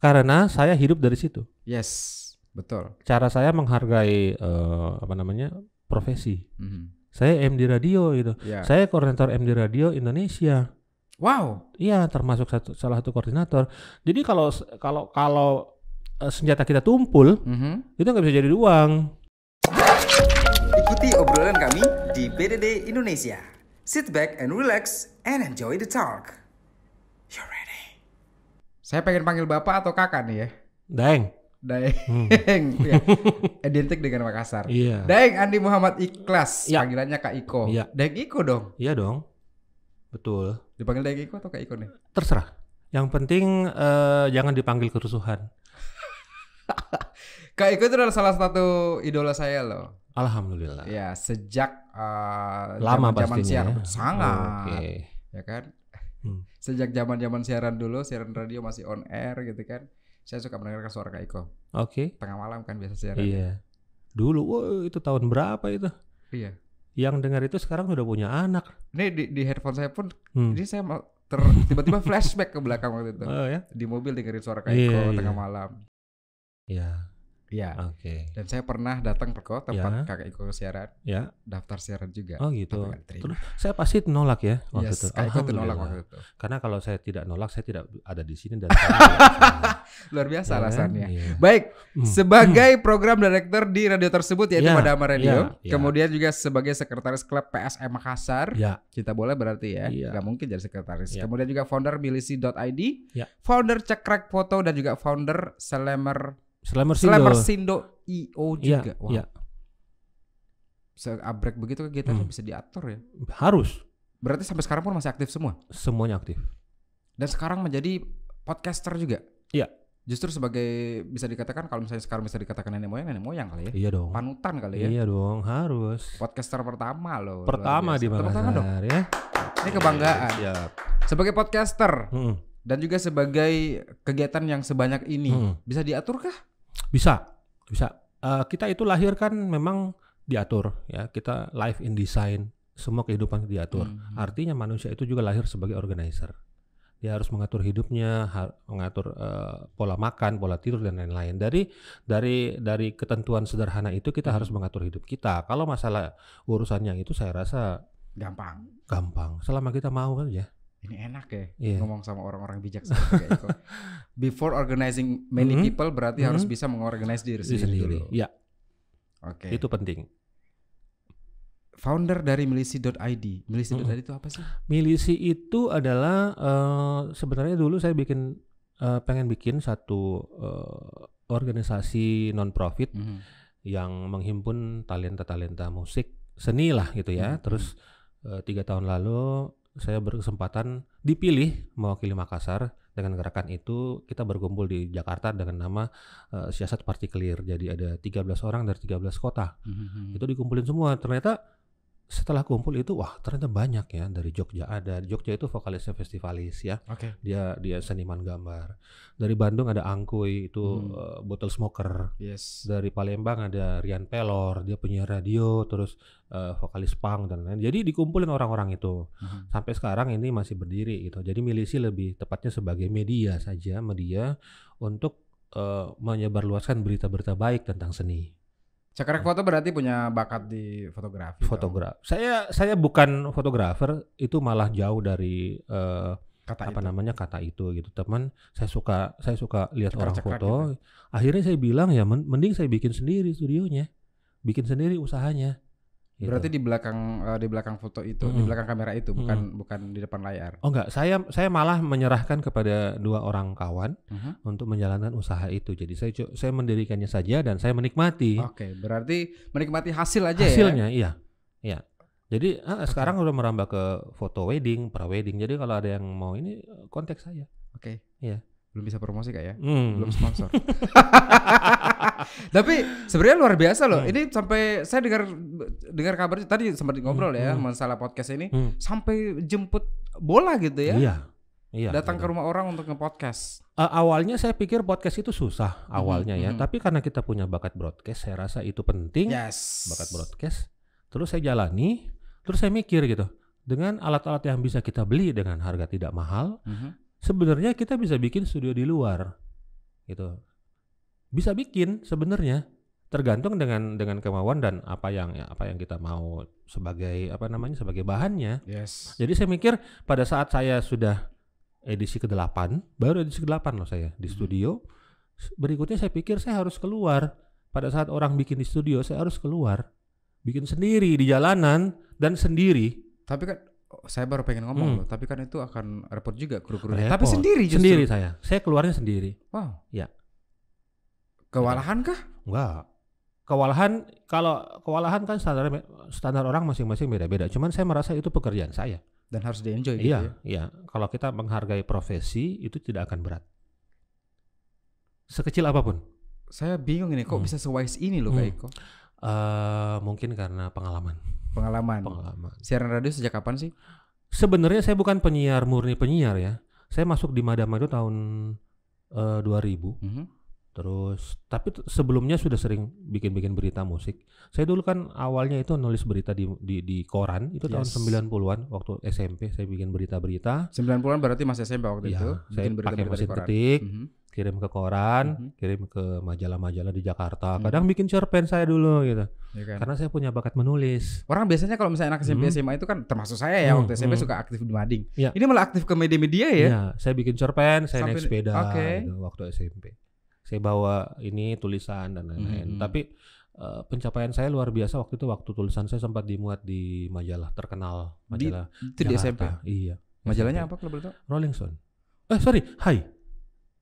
Karena saya hidup dari situ. Yes, betul. Cara saya menghargai eh, apa namanya profesi. Mhm. Saya MD radio gitu. Ya. Saya koordinator MD radio Indonesia. Wow. Iya, termasuk satu, salah satu koordinator. Jadi kalau kalau kalau eh, senjata kita tumpul, Mhm. itu nggak bisa jadi uang. Ikuti obrolan kami di BDD Indonesia. Sit back and relax and enjoy the talk. Saya pengen panggil bapak atau kakak nih ya. Daeng. Daeng. Ya. Identik dengan Makassar. Iya. Daeng Andi Muhammad Ikhlas. Ya. Panggilannya Kak Iko. Iya. Daeng Iko dong. Iya dong. Betul. Dipanggil Daeng Iko atau Kak Iko nih? Terserah. Yang penting eh, jangan dipanggil kerusuhan. Kak Iko itu adalah salah satu idola saya loh. Alhamdulillah. Ya, sejak uh, Lama zaman pastinya. siaran ya? sangat. Oke. Ya kan? Hmm. Sejak zaman-zaman siaran dulu, siaran radio masih on air gitu kan. Saya suka mendengarkan suara Kak Iko. Oke. Tengah malam kan biasa siaran. Iya. Dulu, wah itu tahun berapa itu? Iya. Yang dengar itu sekarang udah punya anak. Ini di, di headphone saya pun Hmm. ini saya ter tiba-tiba flashback ke belakang waktu itu. Oh ya? Di mobil dengerin suara Kak Iya, Iko iya. tengah malam. Iya. Iya. Oke. Dan saya pernah datang ke kok tempat Ya. Kakak Iko siaran, Ya. daftar siaran juga. Oh gitu. Terus saya pasti nolak ya waktu Yes, itu. Kak Iko tuh nolak waktu itu. Karena kalau saya tidak nolak, saya tidak ada di sini dan. Luar biasa Ya kan? alasannya. Iya. Baik, Hmm. sebagai program director di radio tersebut yaitu Ya, Madama Radio, ya, ya. kemudian juga sebagai sekretaris klub PSM Makassar. Ya. Kita boleh berarti ya, Iya. nggak mungkin jadi sekretaris. Ya. Kemudian juga founder milisi.id, Ya. founder cekrek foto dan juga founder Selemer Selamat Selemer Sindo. Sindo IO Iya, juga. Wah, iya. seabrek begitu kegiatannya Hmm. bisa diatur ya. Harus Berarti sampai sekarang pun masih aktif semua. semuanya aktif. Dan sekarang menjadi podcaster juga. Iya. Justru sebagai bisa dikatakan kalau misalnya sekarang bisa dikatakan nenek moyang, nenek moyang kali ya. Iya dong. Panutan kali ya. Iya dong, harus. Podcaster pertama loh. Pertama di Tepuk tangan dong. Ya. Ini kebanggaan. Siap. Sebagai podcaster Mm-mm. dan juga sebagai kegiatan yang sebanyak ini, Hmm. bisa diatur kah? Bisa, bisa. Eh, kita itu lahir kan memang diatur ya. Kita live in design, semua kehidupan diatur. Hmm. Artinya manusia itu juga lahir sebagai organizer. Dia harus mengatur hidupnya, har- mengatur eh, pola makan, pola tidur dan lain-lain. Dari dari dari ketentuan sederhana itu kita Hmm. harus mengatur hidup kita. Kalau masalah urusan yang itu saya rasa Gampang. gampang. Selama kita mau aja. Ini enak ya Iya. ngomong sama orang-orang bijak seperti itu. Before organizing many Mhm. people berarti Mhm. harus bisa mengorganize diri Diri sendiri, sendiri. dulu. Ya, Oke. itu penting. Founder dari milisi.id. Milisi.id Mhm. itu apa sih? Milisi itu adalah eh, sebenarnya dulu saya bikin eh, pengen bikin satu eh, organisasi non profit Mhm. yang menghimpun talenta-talenta musik seni lah gitu ya. Hmm, Terus eh, tiga tahun lalu saya berkesempatan dipilih mewakili Makassar dengan gerakan itu kita berkumpul di Jakarta dengan nama eh, siasat partikelir. Jadi ada 13 orang dari 13 kota. Mhm. Itu dikumpulin semua. Ternyata setelah kumpul itu wah ternyata banyak ya dari Jogja ada. Jogja itu vokalisnya festivalis ya. Oke. Dia dia seniman gambar. Dari Bandung ada Angkuy itu Hmm. eh, bottle smoker Yes. dari Palembang ada Rian Pelor, dia punya radio, terus eh, vokalis punk dan lain. Jadi dikumpulin orang-orang itu. Mhm. Sampai sekarang ini masih berdiri gitu. Jadi milisi lebih tepatnya sebagai media saja, media untuk eh, menyebarluaskan berita-berita baik tentang seni. Cekrek foto berarti punya bakat di fotografi. dong. Fotograf. Saya saya bukan fotografer, itu malah jauh dari eh, Kata apa itu. namanya kata itu gitu. Teman, saya suka saya suka lihat orang foto. Akhirnya saya bilang ya men- mending saya bikin sendiri studionya. Bikin sendiri usahanya. Gitu. Berarti di belakang eh, di belakang foto itu, di Mhm. belakang kamera itu, bukan bukan di depan layar. Oh enggak, saya saya malah menyerahkan kepada dua orang kawan Mhm. untuk menjalankan usaha itu. Jadi saya saya mendirikannya saja dan saya menikmati Oke, berarti menikmati hasil aja ya. hasilnya, iya. Iya. Jadi ah, sekarang udah merambah ke foto wedding, pra wedding. Jadi kalau ada yang mau ini kontak saya. Oke. Iya. Belum bisa promosi kak ya? Hmm. Belum sponsor. Tapi sebenarnya luar biasa loh. Hmm. Ini sampai saya dengar dengar kabar tadi sempat ngobrol ya Hmm. masalah podcast ini Hmm. sampai jemput bola gitu ya. Iya. Iya. Datang ke betul. rumah orang untuk nge-podcast. Eh, awalnya saya pikir podcast itu susah awalnya ya, mhm. tapi karena kita punya bakat broadcast, saya rasa itu penting. Yes. bakat broadcast. Terus saya jalani, terus saya mikir gitu. Dengan alat-alat yang bisa kita beli dengan harga tidak mahal, Mhm. Sebenarnya kita bisa bikin studio di luar. gitu. Bisa bikin sebenarnya tergantung dengan dengan kemauan dan apa yang ya, apa yang kita mau sebagai apa namanya sebagai bahannya. Yes. Jadi saya mikir pada saat saya sudah edisi ke-8, baru edisi ke-8 loh saya di Hmm. studio. Berikutnya saya pikir saya harus keluar. Pada saat orang bikin di studio, saya harus keluar. Bikin sendiri di jalanan dan sendiri. Tapi kan saya baru pengen ngomong Hmm. loh, tapi kan itu akan repot juga kru-krunya. Tapi sendiri justru. Sendiri saya. Saya keluarnya sendiri. Wow. Ya. Kewalahan kah? Enggak. Kewalahan kalau kewalahan kan standar standar orang masing-masing beda-beda. Cuman saya merasa itu pekerjaan saya. Dan harus di-enjoy gitu Iya, ya. iya. Kalau kita menghargai profesi itu tidak akan berat. Sekecil apa pun. Saya bingung ini kok Hmm. bisa sewise ini loh Kak Hmm. Iko. eh mungkin karena pengalaman. Pengalaman. Pengalaman. Siaran radio sejak kapan sih? Sebenarnya saya bukan penyiar murni penyiar ya. Saya masuk di Madama itu tahun eh, 2000. Mhm. Terus tapi sebelumnya sudah sering bikin-bikin berita musik. Saya dulu kan awalnya itu nulis berita di di, di koran itu tahun Yes. 90-an waktu SMP saya bikin berita-berita. 90-an berarti masih SMP waktu Iya, itu. saya bikin pakai berita-berita di mesin ketik, Mhm. kirim ke koran, Mhm. kirim ke majalah-majalah di Jakarta. Mhm. Kadang bikin cerpen saya dulu gitu. Iya kan? Karena saya punya bakat menulis. Orang biasanya kalau misalnya anak SMP Hmm. SMA itu kan termasuk saya ya Hmm, waktu SMP hmm. suka aktif di mading. Iya. Ini malah aktif ke media-media ya. Iya, saya bikin cerpen, saya naik Sampai- sepeda oke. gitu, waktu SMP. Saya bawa ini tulisan dan lain-lain. Mhm. Tapi eh, pencapaian saya luar biasa waktu itu waktu tulisan saya sempat dimuat di majalah terkenal, Di- majalah Itu di SMP. Iya. Majalahnya SMP. apa kalau boleh tahu? Rolling Stone. Eh sorry, Hai.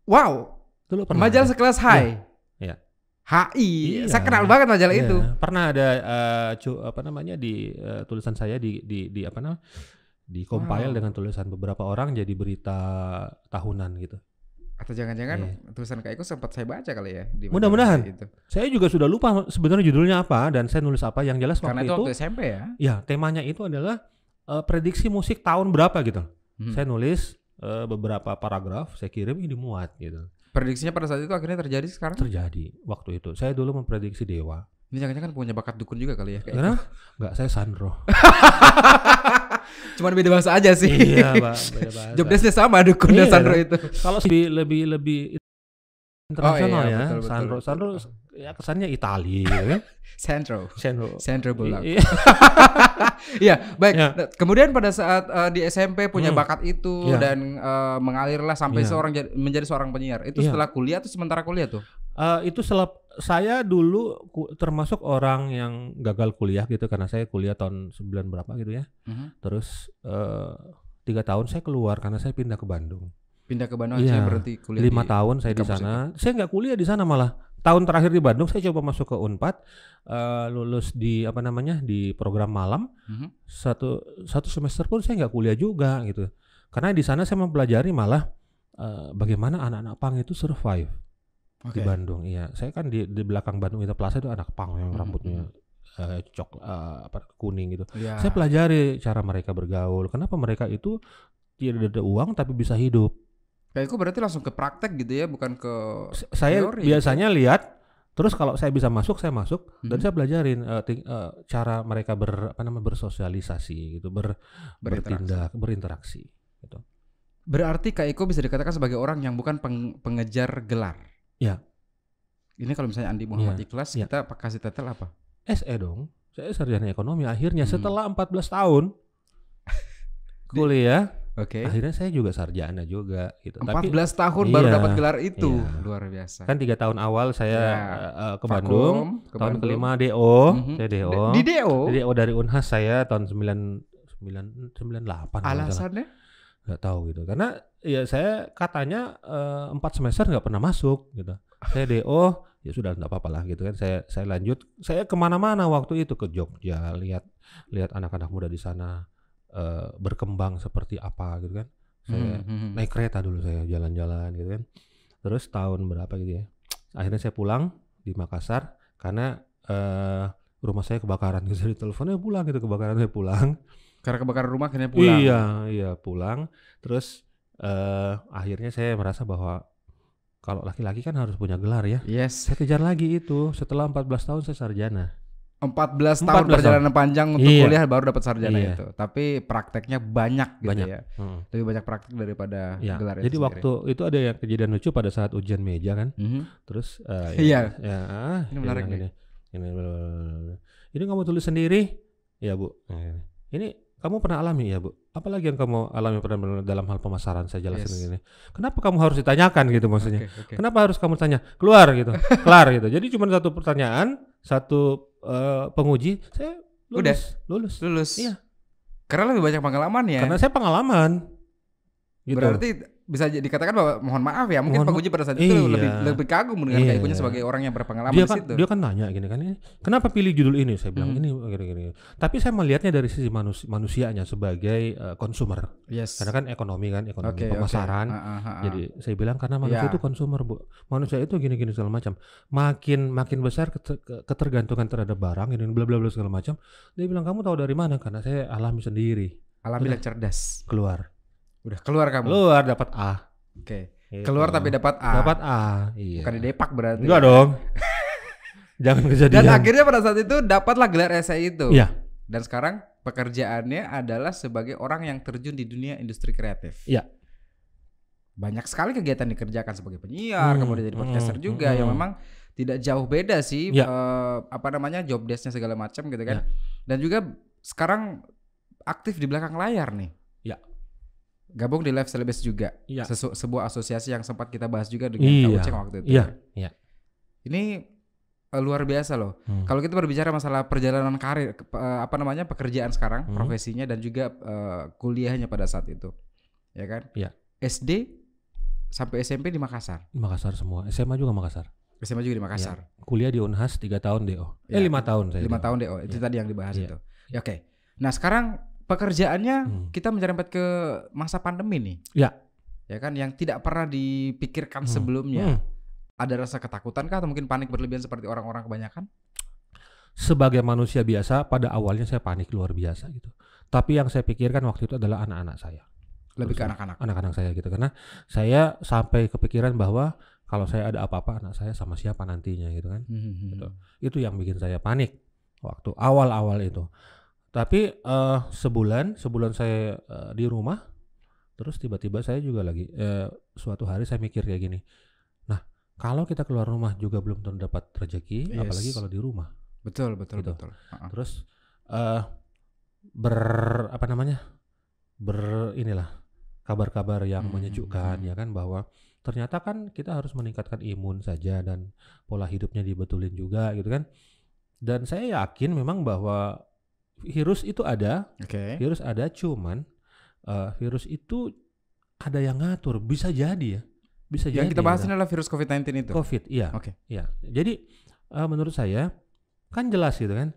Wow, Dulu pernah majalah ada. sekelas Hai. Iya. HI. Iya. Saya kenal banget majalah Iya, itu. Pernah ada cu- apa namanya di eh, tulisan saya di di di apa namanya? di compile Wow. dengan tulisan beberapa orang jadi berita tahunan gitu. Atau jangan-jangan Iya. tulisan Kak Iko sempat saya baca kali ya Mudah-mudahan. itu. Saya juga sudah lupa sebenarnya judulnya apa dan saya nulis apa. Yang jelas Karena waktu itu itu, waktu SMP ya. ya temanya itu adalah eh, prediksi musik tahun berapa gitu. Hmm. Saya nulis eh, beberapa paragraf, saya kirim ini dimuat gitu. Prediksinya pada saat itu akhirnya terjadi sekarang. Terjadi waktu itu. Saya dulu memprediksi dewa. Ini jangan-jangan punya bakat dukun juga kali ya Kak Iko. Karena enggak saya Sandro. Cuman beda bahasa aja sih. iya, Pak, beda bahasa. Job desk-nya sama dukun dan Iya. Sandro itu. Kalau lebih lebih lebih internasional iya, ya, betul, betul, Sandro betul. Sandro ya kesannya Itali gitu kan. Sandro. Sandro. Sandro Bulak. Iya. Iya, baik. Ya. Nah, Kemudian pada saat eh, di SMP punya Hmm. bakat itu Iya. dan eh, mengalirlah sampai Iya. seorang jadi- menjadi seorang penyiar. Itu Iya. setelah kuliah atau sementara kuliah tuh? Eh, itu selap saya dulu termasuk orang yang gagal kuliah gitu karena saya kuliah tahun 9 berapa gitu ya. Mhm. Terus eh, tiga tahun saya keluar karena saya pindah ke Bandung. Pindah ke Bandung Iya. akhirnya berhenti kuliah Lima di- tahun saya di kampus sana. Saya nggak kuliah di sana malah. Tahun terakhir di Bandung saya coba masuk ke Unpad, eh, lulus di apa namanya di program malam. Mhm. Satu satu semester pun saya nggak kuliah juga gitu. Karena di sana saya mempelajari malah eh, bagaimana anak-anak pang itu survive Oke. di Bandung. Iya, saya kan di di belakang Bandung Ita Plaza itu anak pang yang Mhm, rambutnya eh, cok eh, apa kuning gitu. Iya. Saya pelajari cara mereka bergaul. Kenapa mereka itu tidak ada uang tapi bisa hidup. Kayak itu berarti langsung ke praktek gitu ya, bukan ke saya teori gitu. biasanya lihat terus kalau saya bisa masuk saya masuk dan Mhm. saya belajarin eh, ting- eh, cara mereka ber apa namanya bersosialisasi gitu ber berinteraksi. bertindak berinteraksi gitu. Berarti Kak Iko bisa dikatakan sebagai orang yang bukan peng- pengejar gelar. Ya. Ini kalau misalnya Andi Muhammad Iya, Ikhlas, iya. kita kasih title apa? SE dong. Saya sarjana ekonomi akhirnya Hmm. setelah 14 tahun kuliah Oke. akhirnya saya juga sarjana juga gitu. 14 Tapi tahun baru Iya, dapat gelar itu. iya. Luar biasa. kan tiga tahun awal saya Ya. eh, ke Vakum, Bandung, ke tahun Bandung. kelima DO, Mhm. saya DO. Di DO. Di DO dari Unhas saya tahun 9 9 98 kalau nggak salah. Alasannya? Nggak tahu gitu. Karena ya saya katanya eh, empat semester nggak pernah masuk gitu. Saya do ya sudah nggak apa-apa lah gitu kan. Saya saya lanjut. Saya ke mana-mana waktu itu ke Jogja lihat lihat anak-anak muda di sana eh, berkembang seperti apa gitu kan. Saya Hmm, hmm, naik kereta dulu saya jalan-jalan gitu kan. Terus tahun berapa gitu ya? Akhirnya saya pulang di Makassar karena eh, rumah saya kebakaran. Gitu jadi teleponnya pulang gitu kebakaran saya pulang Karena kebakaran rumah akhirnya pulang. Iya, iya pulang. Terus eh akhirnya saya merasa bahwa kalau laki-laki kan harus punya gelar ya. Yes. Saya kejar lagi itu. Setelah 14 tahun saya sarjana. 14 tahun 14 perjalanan panjang untuk Iya. kuliah baru dapat sarjana Iya. itu. Tapi prakteknya banyak gitu Banyak. ya. Hmm. Lebih banyak praktek daripada Ya, gelar jadi waktu itu ada yang kejadian lucu pada saat ujian meja kan, terus eh, Iya. ya, ah, Ini menarik bilang nih. Ini, ini, ini kamu tulis sendiri, ya bu. Nah, Ini kamu pernah alami ya bu? Apalagi yang kamu alami pernah dalam hal pemasaran saya jelasin Yes. ini. Kenapa kamu harus ditanyakan gitu maksudnya? Oke, oke. Kenapa harus kamu tanya? Keluar gitu, kelar gitu. Jadi cuma satu pertanyaan, satu eh, penguji, saya lulus, Udah. lulus. Lulus. Iya. Karena lebih banyak pengalaman ya. Karena saya pengalaman. Gitu. Berarti bisa dikatakan bahwa mohon maaf ya, mungkin Mohon penguji pada saat itu Iya. lebih lebih kagum dengan Iya. keikunya sebagai orang yang berpengalaman dia di kan situ. dia kan nanya gini kan ini kenapa pilih judul ini saya bilang Hmm. ini gini, gini. tapi saya melihatnya dari sisi manus manusianya sebagai eh, consumer yes. karena kan ekonomi kan ekonomi oke. pemasaran Ah, ah, ah, ah. jadi saya bilang karena manusia Ya. itu consumer bu manusia itu gini gini segala macam makin makin besar keter- ke- ketergantungan terhadap barang ini bla bla bla segala macam dia bilang kamu tahu dari mana karena saya alami sendiri alami yang cerdas. keluar Udah keluar kamu. keluar dapat A Oke. Gitu. Keluar tapi dapat A. dapat A iya Bukan di depak berarti. enggak dong jangan kejadian Dan akhirnya pada saat itu dapatlah gelar esai itu. Iya. Dan sekarang pekerjaannya adalah sebagai orang yang terjun di dunia industri kreatif. Iya. Banyak sekali kegiatan dikerjakan sebagai penyiar, Hmm, kemudian jadi podcaster hmm, juga hmm. yang memang tidak jauh beda sih Iya. eh, apa namanya job desk-nya segala macam gitu kan. Iya. Dan juga sekarang aktif di belakang layar nih. Iya. Gabung di Live Celebes juga. Iya. Sesu- sebuah asosiasi yang sempat kita bahas juga dengan Iya. Kak Uceng waktu itu. Iya, ya. iya. Ini eh, luar biasa loh. Hmm. Kalau kita berbicara masalah perjalanan karir, eh, apa namanya pekerjaan sekarang, Hmm. profesinya dan juga eh, kuliahnya pada saat itu, ya kan? Iya. SD sampai SMP di Makassar, Makassar semua. SMA juga Makassar. SMA juga di Makassar. Kuliah di Unhas 3 tahun DO. Ya, Eh 5 tahun saya. Lima DO. tahun deh, oh itu Iya. tadi yang dibahas Iya. itu. Ya, Oke. Nah sekarang pekerjaannya Hmm. kita menyerempet ke masa pandemi nih. Ya. Ya kan, yang tidak pernah dipikirkan Hmm. sebelumnya. Hmm. Ada rasa ketakutan kah atau mungkin panik berlebihan seperti orang-orang kebanyakan? Sebagai manusia biasa pada awalnya saya panik luar biasa gitu. Tapi yang saya pikirkan waktu itu adalah anak-anak saya. Lebih ke Terus, anak-anak. Anak-anak saya gitu karena saya sampai kepikiran bahwa kalau saya ada apa-apa anak saya sama siapa nantinya gitu kan. Hmm. Gitu. Itu yang bikin saya panik waktu awal-awal itu. Tapi eh, sebulan sebulan saya eh, di rumah, terus tiba-tiba saya juga lagi eh, suatu hari saya mikir kayak gini. Nah kalau kita keluar rumah juga belum tentu dapat rezeki, Yes. apalagi kalau di rumah. Betul, betul, Gitu. betul. Ha-ha. Terus eh ber apa namanya ber inilah kabar-kabar yang Hmm, menyejukkan hmm. ya kan bahwa ternyata kan kita harus meningkatkan imun saja dan pola hidupnya dibetulin juga gitu kan dan saya yakin memang bahwa virus itu ada Oke. virus ada cuman eh, virus itu ada yang ngatur bisa jadi ya bisa jadi Yang kita bahas ini adalah virus COVID-19 itu. COVID iya Oke. iya jadi eh, menurut saya kan jelas gitu kan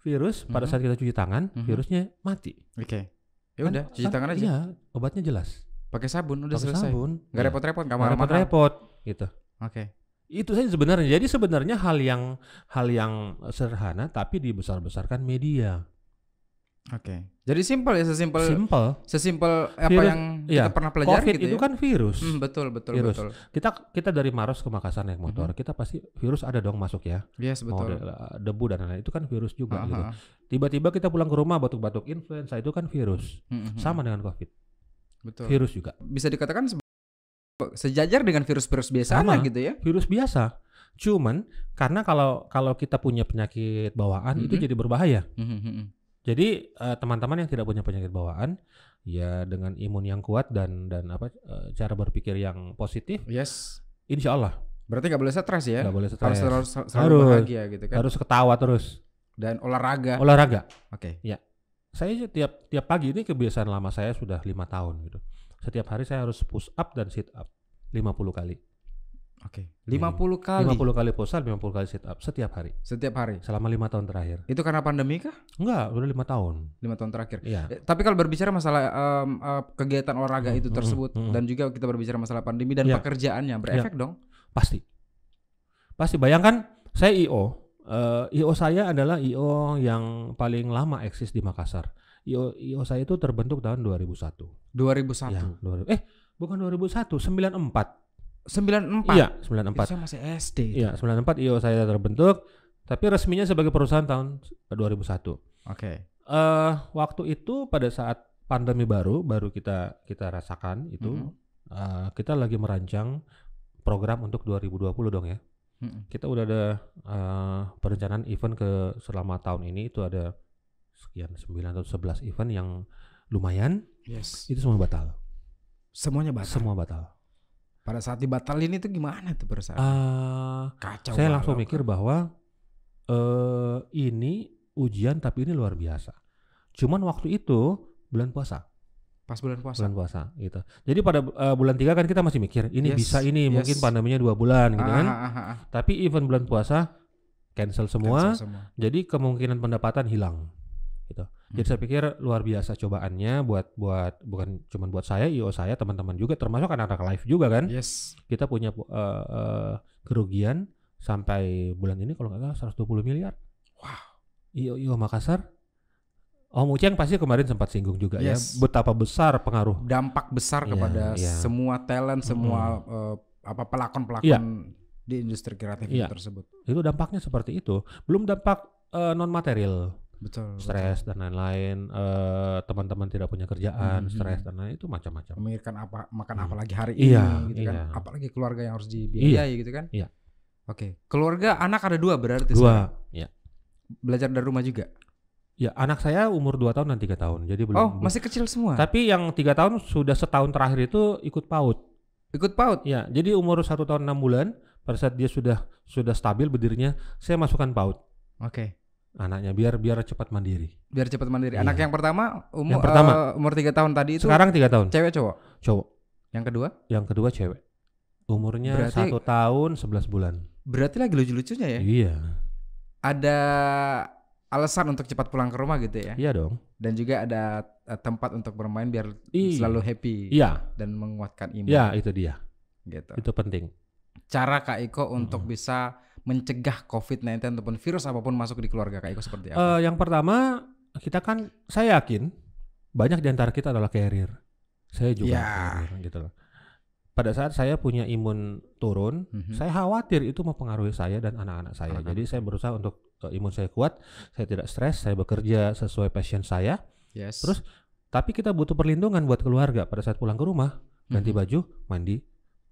virus pada Mhm. saat kita cuci tangan Mhm. virusnya mati Oke. Ya Kan- udah, cuci kan- tangan aja. iya obatnya jelas Pakai sabun udah pakai selesai. sabun Gak Iya. repot-repot, gak mahal-mahal. repot-repot gitu Oke. itu saja sebenarnya jadi sebenarnya hal yang hal yang sederhana tapi dibesar-besarkan media Oke. Jadi simpel ya, sesimpel simple sesimpel apa Virus- yang iya, kita pernah pelajari covid gitu itu ya. kan virus Hmm, betul, betul, Virus. betul. kita kita dari Maros ke Makassar naik motor Mhm. kita pasti virus ada dong masuk ya Yes, mau betul. de- debu dan lain-lain itu kan virus juga Ha, gitu tiba-tiba kita pulang ke rumah batuk-batuk influenza itu kan virus Hmm, hmm, sama dengan covid hmm. Betul. virus juga Bisa dikatakan se- sejajar dengan virus-virus biasa Sama. gitu ya. virus biasa cuman karena kalau kalau kita punya penyakit bawaan itu Mhm. jadi berbahaya Hmm, Jadi eh, teman-teman yang tidak punya penyakit bawaan, ya dengan imun yang kuat dan dan apa eh, cara berpikir yang positif, Yes. insya Allah Berarti nggak boleh stres ya. nggak boleh Harus stres, selalu, selalu Harus. bahagia gitu kan. harus ketawa terus, Dan olahraga. olahraga. Oke. Saya sih tiap tiap pagi ini kebiasaan lama saya sudah lima tahun gitu. Setiap hari saya harus push up dan sit up 50 kali. Oke. 50 kali 50 kali push up, 50 kali sit up setiap hari setiap hari. selama lima tahun terakhir. Itu karena pandemi kah? Enggak, udah lima tahun. 5 tahun terakhir. Iya. Eh, Tapi kalau berbicara masalah em, eh, kegiatan olahraga Hmm, itu hmm, tersebut hmm. dan juga kita berbicara masalah pandemi dan Iya. pekerjaannya berefek dong. Pasti. Pasti bayangkan saya IO. Eh, IO saya adalah IO yang paling lama eksis di Makassar. IO IO saya itu terbentuk tahun 2001. 2001. Ya, 2000 eh bukan 2001, 94. 94. Iya, Itu 94. saya masih SD. Iya, 94 IO saya terbentuk. Tapi resminya sebagai perusahaan tahun 2001. Oke. eh waktu itu pada saat pandemi baru baru kita kita rasakan itu Mhm. eh, kita lagi merancang program untuk 2020 dong ya. Mm-mm. Kita udah ada eh, perencanaan event ke selama tahun ini itu ada sekian 9 atau 11 event yang lumayan Yes. itu semua batal. Semuanya batal. Semua batal. Pada saat dibatalin itu gimana tuh perusahaan? Eh, Kacau. saya langsung kan? mikir bahwa eh ini ujian tapi ini luar biasa. Cuman waktu itu bulan puasa. pas bulan puasa. bulan puasa gitu. Jadi pada uh, bulan tiga kan kita masih mikir ini Yes, bisa ini yes. mungkin pandeminya dua bulan gitu kan. Ah, ah, ah, ah. Tapi event bulan puasa cancel semua. Cancel semua. Jadi kemungkinan pendapatan hilang gitu. Jadi Hmm. saya pikir luar biasa cobaannya buat buat bukan cuma buat saya, IO saya, teman-teman juga termasuk anak-anak live juga kan. Yes. Kita punya uh, uh, kerugian sampai bulan ini kalau nggak salah 120 miliar. Wow. IO IO Makassar. Om Uceng pasti kemarin sempat singgung juga Yes. ya betapa besar pengaruh Dampak besar Iya, kepada iya. semua talent, semua eh, apa pelakon-pelakon Iya. di industri kreatif itu tersebut. itu dampaknya seperti itu belum dampak non material Betul. stres dan lain-lain eh, teman-teman tidak punya kerjaan Hmm, stres hmm. dan lain itu macam-macam Memikirkan apa makan Hmm. apa lagi hari Iya, ini gitu kan. iya. Apalagi keluarga yang harus dibiayai gitu kan. iya. Oke. Keluarga anak ada dua berarti dua sekarang? ya Belajar dari rumah juga. ya anak saya umur 2 tahun dan tiga tahun jadi belum oh, belum- masih kecil semua. tapi yang tiga tahun sudah setahun terakhir itu ikut PAUD Ikut PAUD. ya jadi umur satu tahun enam bulan pada saat dia sudah sudah stabil berdirinya saya masukkan PAUD Oke. Anaknya biar biar cepat mandiri Biar cepat mandiri. Iya. Anak yang pertama umur Yang pertama. eh, umur 3 tahun tadi itu sekarang tiga tahun cewek cowok. cowok Yang kedua yang kedua cewek umurnya Berarti- satu tahun 11 bulan berarti lagi lucu-lucunya ya. iya Ada alasan untuk cepat pulang ke rumah gitu ya. iya dong Dan juga ada eh, tempat untuk bermain biar Iya. selalu happy iya dan menguatkan imun Ya itu dia, gitu. itu penting. Cara Kak Iko untuk Mm-mm. bisa mencegah COVID-19 ataupun virus apa pun masuk di keluarga Kak Iko seperti apa? Eh, yang pertama kita kan, saya yakin banyak di antara kita adalah carrier. Saya juga Ya. carrier gitu loh. Pada saat saya punya imun turun, Mhm. saya khawatir itu mempengaruhi saya dan anak-anak saya. Anak-anak. Jadi saya berusaha untuk eh, imun saya kuat, saya tidak stres, saya bekerja sesuai passion saya. yes. terus Tapi kita butuh perlindungan buat keluarga pada saat pulang ke rumah, ganti Mhm. baju, mandi,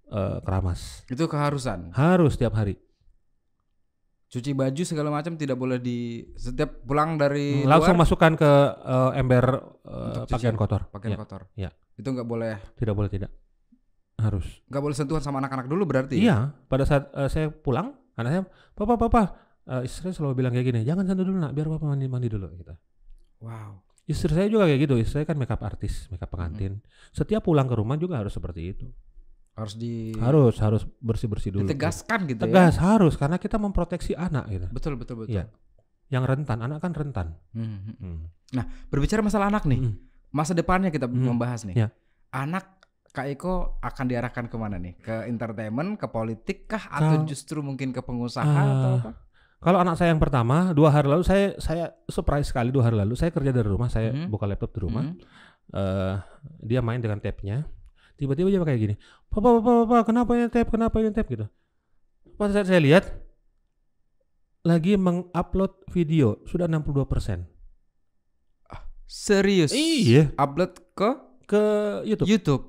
eh, keramas. itu keharusan. Harus setiap hari. Cuci baju segala macam tidak boleh di setiap pulang dari Langsung luar masukkan ke eh, ember Untuk pakaian kotor. pakaian Ya, kotor. iya. Itu nggak boleh Tidak boleh tidak. Harus. nggak boleh sentuhan sama anak-anak dulu berarti. Iya, pada saat eh, saya pulang, anak saya, "Papa, papa." Eh, istri selalu bilang kayak gini, "Jangan sentuh dulu, Nak, biar papa mandi-mandi dulu." gitu. Wow. Istri saya juga kayak gitu. Istri saya kan makeup artis, makeup pengantin. Setiap pulang ke rumah juga harus seperti itu. Harus di Harus, harus bersih-bersih dulu. ditegaskan gitu ya. Tegas harus karena kita memproteksi anak gitu. Betul betul betul. Iya. Yang rentan, anak kan rentan. Hmm, hmm. Hmm. Berbicara masalah anak nih, Hmm. masa depannya kita Hmm. membahas nih. Ya. Anak Kak Eko akan diarahkan ke mana nih? Ke entertainment, ke politik kah, atau Kal- justru mungkin ke pengusaha Ah, atau apa? Kalau anak saya yang pertama, dua hari lalu saya saya surprise sekali dua hari lalu saya kerja dari rumah, saya Mhm. buka laptop di rumah. Hmm. eh dia main dengan tab-nya. Tiba-tiba dia kayak gini. Papa, papa, papa, kenapa ini tab? Kenapa ini tab gitu. Pas saat saya lihat lagi mengupload video sudah 62%. Serius? Iya, Upload ke ke YouTube. YouTube.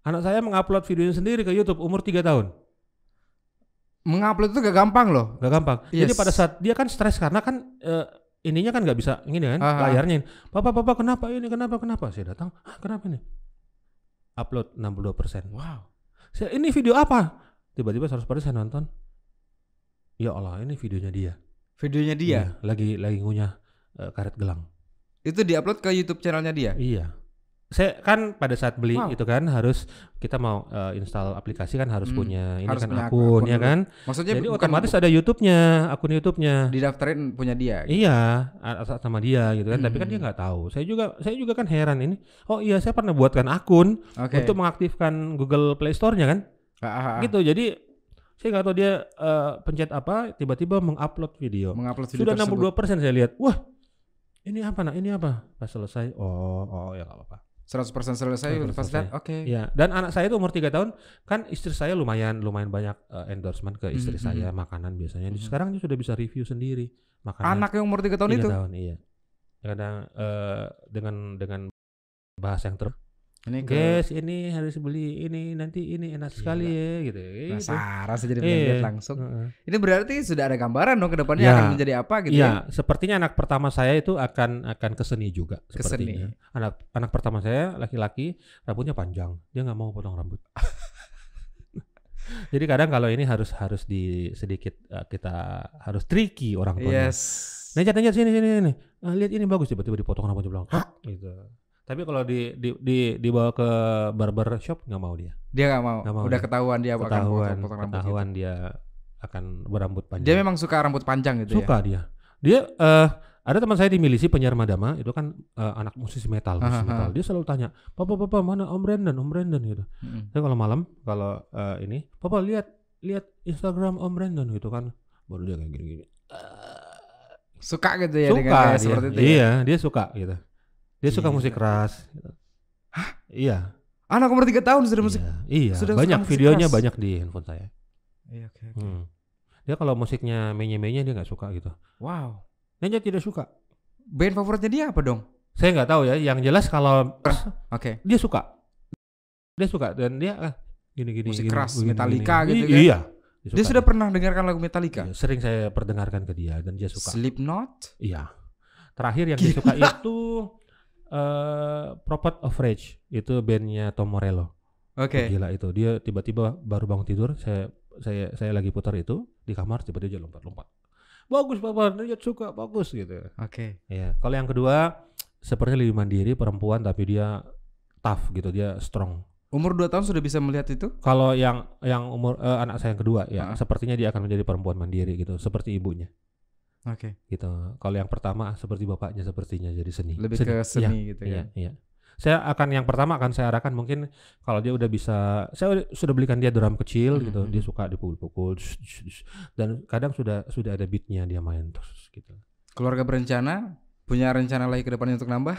Anak saya mengupload videonya sendiri ke YouTube umur 3 tahun. Mengupload itu gak gampang loh. Gak gampang. Jadi Yes. pada saat dia kan stres karena kan eh, ininya kan nggak bisa ini kan Aha. layarnya. Papa, papa, kenapa ini? Kenapa? Kenapa? Saya datang. "Hah, kenapa ini? Upload 62%. Wow. Saya, ini video apa? Tiba-tiba 100% saya nonton. Ya Allah, ini videonya dia. Videonya dia. Iya, lagi lagi ngunyah eh, karet gelang. Itu diupload ke YouTube channelnya dia. Iya. Saya kan pada saat beli Wow. itu kan harus kita mau eh, install aplikasi kan harus Hmm, punya ini harus kan punya akun, akun ya dulu. kan. Maksudnya Jadi otomatis ada YouTube-nya, akun YouTube-nya. didaftarin punya dia. Iya, atas sama dia gitu kan. Tapi kan Hmm. dia nggak tahu. Saya juga saya juga kan heran ini. Oh iya, saya pernah buatkan akun Oke. untuk mengaktifkan Google Play Store-nya kan. Ah, ah, ah. Gitu. Jadi saya nggak tahu dia eh, pencet apa, tiba-tiba mengupload video. Mengupload video Sudah tersebut. 62% saya lihat. Wah, ini apa nak? Ini apa? Pas selesai, oh, oh ya nggak apa-apa. 100% selesai 100% pas lihat selesai. oke. Iya, dan anak saya itu umur 3 tahun, kan istri saya lumayan lumayan banyak eh, endorsement ke istri Mhm, saya makanan biasanya. Mhm. Sekarang dia sudah bisa review sendiri makanan. Anak yang umur 3 tahun tiga itu. tahun, iya. Kadang eh, dengan dengan bahasa yang ter Ini ke Guys, ini harus beli ini nanti ini enak sekali ya gitu. Gitu. penasaran saya jadi Iya. langsung. Heeh. Ini berarti sudah ada gambaran dong ke depannya Ya. akan menjadi apa gitu ya. Iya, sepertinya anak pertama saya itu akan akan ke seni juga. Ke seni. sepertinya. Anak anak pertama saya laki-laki, rambutnya panjang. Dia nggak mau potong rambut. Jadi kadang kalau ini harus harus di sedikit eh, kita harus tricky orang tuanya. Yes. Nejat, nejat sini sini sini. Ah, lihat ini bagus tiba-tiba dipotong rambutnya "Hah?" gitu. Tapi kalau di, di, di dibawa ke barber shop nggak mau dia. Dia nggak mau. Nggak mau Udah dia. ketahuan dia akan Ketahuan, potong, potong rambut. ketahuan gitu. dia akan berambut panjang. Dia memang suka rambut panjang gitu suka dia. Dia eh ada teman saya di milisi penyiar Madama itu kan eh, anak musisi metal, musisi metal. Dia selalu tanya, "Papa, papa, mana Om Brandon? Om Brandon?" gitu. ya. Mm-mm. Saya kalau malam kalau eh, ini, "Papa lihat lihat Instagram Om Brandon" gitu kan. Baru dia kayak gini-gini. Suka gitu ya suka dengan dia. seperti itu. ya. Iya, dia suka gitu. Dia suka Gila. musik keras. gitu. Iya. Anak umur 3 tahun sudah musik. Iya, iya. sudah banyak musik videonya keras. banyak di handphone saya. Iya, oke, oke. Hmm. Dia kalau musiknya menye-menye dia nggak suka gitu. Wow. Dia tidak suka. Band favoritnya dia apa dong? Saya nggak tahu ya. Yang jelas kalau Oke. dia suka, dia suka dan dia ah, gini-gini. Musik gini, keras, begini, Metallica gini. gitu I- kan? Iya. Dia sudah pernah dengarkan lagu Metallica? Iya, sering saya perdengarkan ke dia dan dia suka. Slipknot? Iya. Terakhir yang dia suka itu eh Prophet of Rage itu bandnya Tom Morello. Oke. Gila itu dia tiba-tiba baru bangun tidur saya saya saya lagi putar itu di kamar tiba-tiba dia lompat-lompat. Bagus papa, dia suka bagus gitu. Oke. Iya. Kalau yang kedua sepertinya lebih mandiri perempuan tapi dia tough gitu dia strong. Umur 2 tahun sudah bisa melihat itu? Kalau yang yang umur eh, anak saya yang kedua ya Ah. sepertinya dia akan menjadi perempuan mandiri gitu seperti ibunya Oke. gitu. Kalau yang pertama seperti bapaknya sepertinya jadi seni. Lebih ke seni gitu Iya, kan. iya. Saya akan yang pertama akan saya arahkan mungkin kalau dia udah bisa saya udah- sudah belikan dia drum kecil gitu. mhm. Dia suka dipukul-pukul dan kadang sudah sudah ada beatnya dia main terus gitu. Keluarga berencana punya rencana lagi ke depannya untuk nambah?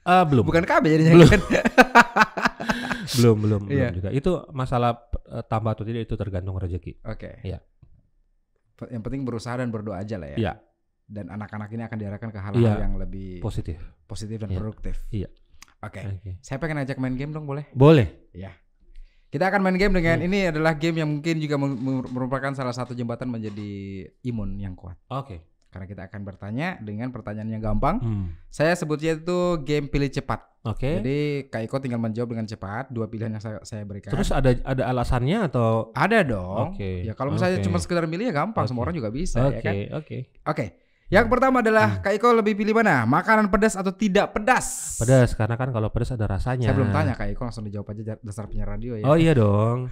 Ah, belum. Bukan KB jadinya Belum. kan? belum, belum, Iya. belum juga. Itu masalah eh, tambah atau tidak itu tergantung rezeki. Oke. Iya. Yang penting berusaha dan berdoa aja lah ya. Iya. Dan anak-anak ini akan diarahkan ke hal-hal Iya. yang lebih Positif. positif dan Iya. produktif. Iya. Oke. Oke. Saya pengen ajak main game dong boleh? Boleh. Kita akan main game dengan Hmm. ini adalah game yang mungkin juga mer- mer- merupakan salah satu jembatan menjadi imun yang kuat. Oke. Karena kita akan bertanya dengan pertanyaan yang gampang. Hmm. Saya sebutnya itu game pilih cepat. Oke. Jadi Kak Iko tinggal menjawab dengan cepat dua pilihan yang saya, saya berikan. Terus ada ada alasannya atau ada dong. Oke, Ya kalau misalnya oke. cuma sekedar milih ya gampang, semua Oke. orang juga bisa Oke, ya kan. oke. Oke. Yang pertama adalah Hmm. Kak Iko lebih pilih mana? Makanan pedas atau tidak pedas? Pedas karena kan kalau pedas ada rasanya. Saya belum tanya Kak Iko langsung dijawab aja dasar penyiar radio ya. Oh iya dong.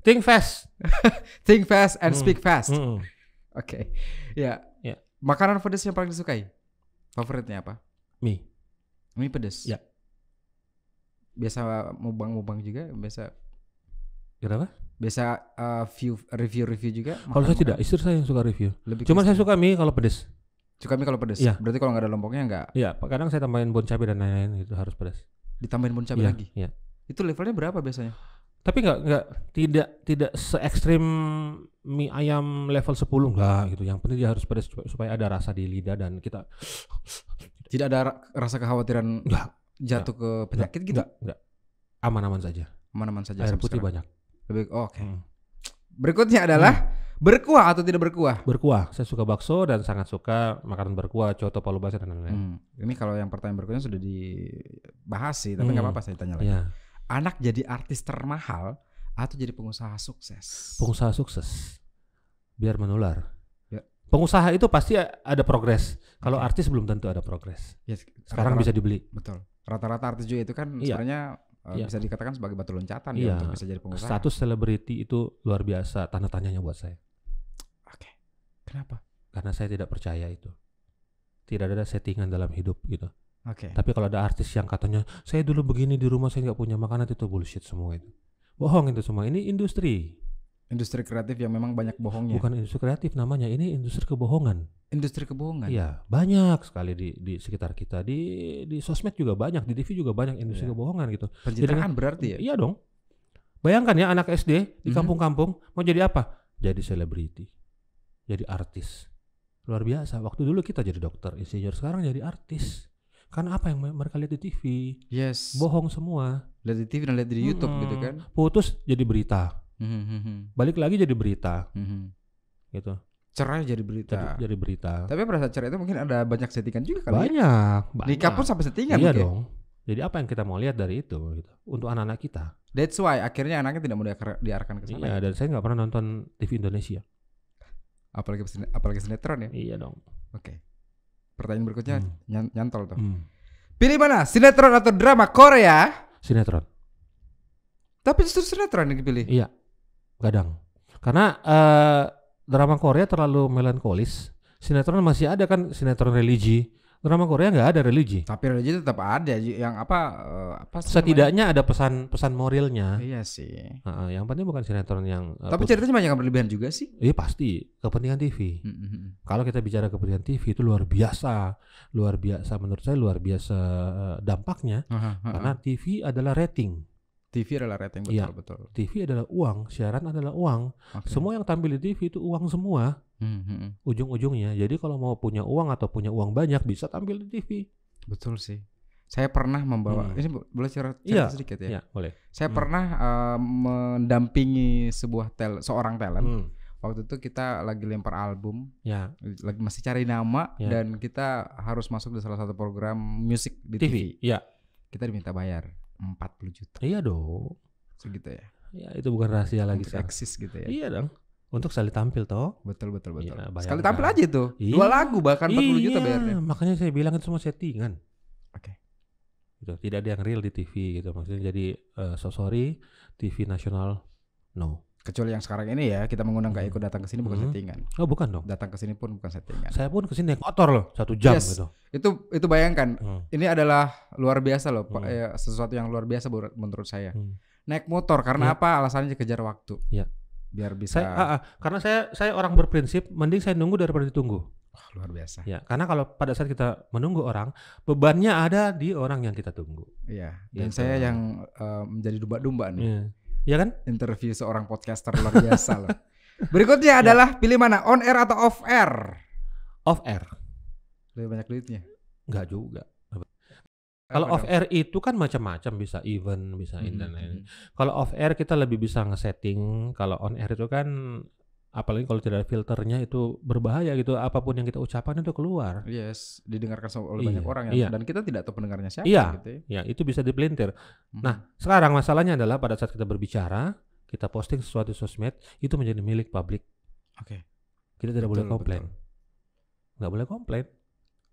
Think fast. Think fast and Hmm. speak fast. Mm-mm. Oke. Ya. Ya. Makanan pedas yang paling disukai? Favoritnya apa? Mie. Mie pedas. Ya. Biasa mubang-mubang juga, biasa Kenapa? biasa uh, view review-review juga. Kalau saya tidak, istri saya yang suka review. Lebih Cuma saya suka mie kalau pedas. suka mie kalau pedas. Iya. Berarti kalau nggak ada lomboknya nggak Iya, kadang saya tambahin bon cabai dan lain-lain itu harus pedas. ditambahin bon cabai Iya, lagi. Iya. Itu levelnya berapa biasanya? Tapi nggak nggak tidak tidak se ekstrim mie ayam level 10 enggak gitu. Yang penting dia harus pedas supaya- ada rasa di lidah dan kita Tidak ada ra- rasa kekhawatiran Nggak. jatuh ke penyakit gitu. enggak enggak aman-aman saja. Aman-aman saja. Air putih sekarang. banyak. Lebih oh, oke. Hmm. Berikutnya adalah berkuah atau tidak berkuah? Berkuah. Saya suka bakso dan sangat suka makanan berkuah, coto, palu basah dan lain-lain. Hmm. Ini kalau yang pertanyaan berikutnya sudah dibahas sih, tapi nggak Hmm. apa-apa saya tanya lagi. Iya. Anak jadi artis termahal atau jadi pengusaha sukses? pengusaha sukses biar menular. Ya. Pengusaha itu pasti ada progres. Kalau Oke. artis belum tentu ada progres. Ya, Sekarang rata-rata- bisa dibeli. betul. Rata-rata artis juga itu kan Iya. sebenarnya uh, Iya. bisa dikatakan sebagai batu loncatan Iya. ya untuk bisa jadi pengusaha. Status selebriti itu luar biasa tanda tanyanya buat saya. Oke. Kenapa? Karena saya tidak percaya itu. Tidak ada settingan dalam hidup gitu. Oke. Tapi kalau ada artis yang katanya saya dulu begini di rumah saya nggak punya makanan itu bullshit semua itu. Bohong itu semua. Ini industri. Industri kreatif yang memang banyak bohongnya. Bukan industri kreatif namanya, ini industri kebohongan. Industri kebohongan. Iya, banyak sekali di di sekitar kita. Di di sosmed juga banyak, di TV juga banyak industri Iya. kebohongan gitu. Pencitraan berarti ya. Iya dong. Bayangkan ya anak SD di Mhm. kampung-kampung mau jadi apa? Jadi selebriti. Jadi artis. Luar biasa. Waktu dulu kita jadi dokter, insinyur, sekarang jadi artis. Karena apa yang mereka lihat di TV? Yes. Bohong semua. Lihat di TV dan lihat di YouTube Mm-mm. gitu kan. Putus jadi berita. Mhm, Balik lagi jadi berita mhm. gitu. Cerai jadi berita. Jadi jadi berita. Tapi pada saat cerai itu mungkin ada banyak settingan juga kali ya. Banyak, banyak. Nikah pun sampai settingan Iya mungkin. dong. Jadi apa yang kita mau lihat dari itu gitu. Untuk anak-anak kita. That's why akhirnya anaknya tidak mau diar- diarahkan ke sana. Iya, ya. dan saya nggak pernah nonton TV Indonesia. Apalagi apalagi sinetron ya. Iya dong. Oke. Pertanyaan berikutnya Hmm. nyan- nyantol tuh. Hmm. Pilih mana? Sinetron atau drama Korea? Sinetron. Tapi justru sinetron yang dipilih. Iya, kadang. Karena eh, drama Korea terlalu melankolis. Sinetron masih ada kan sinetron religi. Drama Korea nggak ada religi. Tapi religi tetap ada yang apa eh, apa namanya? Setidaknya ada pesan-pesan moralnya. Iya sih. Heeh, yang penting bukan sinetron yang. eh, Tapi ceritanya banyak yang berlebihan juga sih. Iya pasti kepentingan TV. Mhm. Kalau kita bicara kepentingan TV itu luar biasa, luar biasa menurut saya luar biasa eh, dampaknya. Aha, aha. Karena TV adalah rating. TV adalah rating betul Iya. betul. TV adalah uang, siaran adalah uang. Oke. Semua yang tampil di TV itu uang semua. Mhm. ujung-ujungnya. Jadi kalau mau punya uang atau punya uang banyak bisa tampil di TV. Betul sih. Saya pernah membawa Hmm. ini bo- boleh cerita, Iya, cerita sedikit ya. Ya, boleh. Saya Hmm. pernah eh, mendampingi sebuah tel seorang talent. Hmm, Waktu itu kita lagi lempar album, Ya, lagi masih cari nama Ya. dan kita harus masuk di salah satu program musik di TV. TV. Iya. Kita diminta bayar 40 juta Iya dong. segitu ya. Ya, itu bukan rahasia lagi Untuk sekarang. eksis gitu ya. Iya dong. Untuk sekali tampil toh. Betul betul betul. Iya, Sekali tampil aja tuh. Iya. Dua lagu bahkan 40 juta Iya, bayarnya. Makanya saya bilang itu semua settingan. Oke. Gitu. Tidak ada yang real di TV gitu. Maksudnya jadi eh, so sorry TV nasional no. Kecuali yang sekarang ini ya, kita mengundang Kak Hmm. Eko datang ke sini bukan Hmm. settingan. Oh bukan dong. Datang ke sini pun bukan settingan. Saya pun ke sini naik motor loh satu jam Yes. gitu. Itu itu bayangkan Hmm. ini adalah luar biasa loh, Pak. Hmm. Ya, sesuatu yang luar biasa menurut- saya. Hmm. Naik motor karena Iya. apa? Alasannya kejar waktu. Iya. Biar bisa Saya ah, ah, karena saya saya orang berprinsip mending saya nunggu daripada ditunggu. Wah, luar biasa. Ya, karena kalau pada saat kita menunggu orang, bebannya ada di orang yang kita tunggu. Iya. Dan Gitu. saya yang eh, menjadi domba-domba nih. Iya. Iya kan? Interview seorang podcaster luar biasa loh. Berikutnya adalah pilih mana? On air atau off air? Off air. Lebih banyak duitnya. Enggak juga. Kalau off air itu kan macam-macam bisa event, bisa Hmm, dan lain. Kalau off air kita lebih bisa nge-setting, kalau on air itu kan apalagi kalau tidak ada filternya itu berbahaya gitu. Apa pun yang kita ucapkan itu keluar. Yes, didengarkan oleh Iya, banyak orang ya. iya. Dan kita tidak tahu pendengarnya siapa Iya. gitu ya. Ya, itu bisa dipelintir. Mhm. Nah, sekarang masalahnya adalah pada saat kita berbicara, kita posting sesuatu di sosmed, itu menjadi milik publik. Oke. Kita tidak boleh Betul, komplain. betul. Nggak boleh komplain.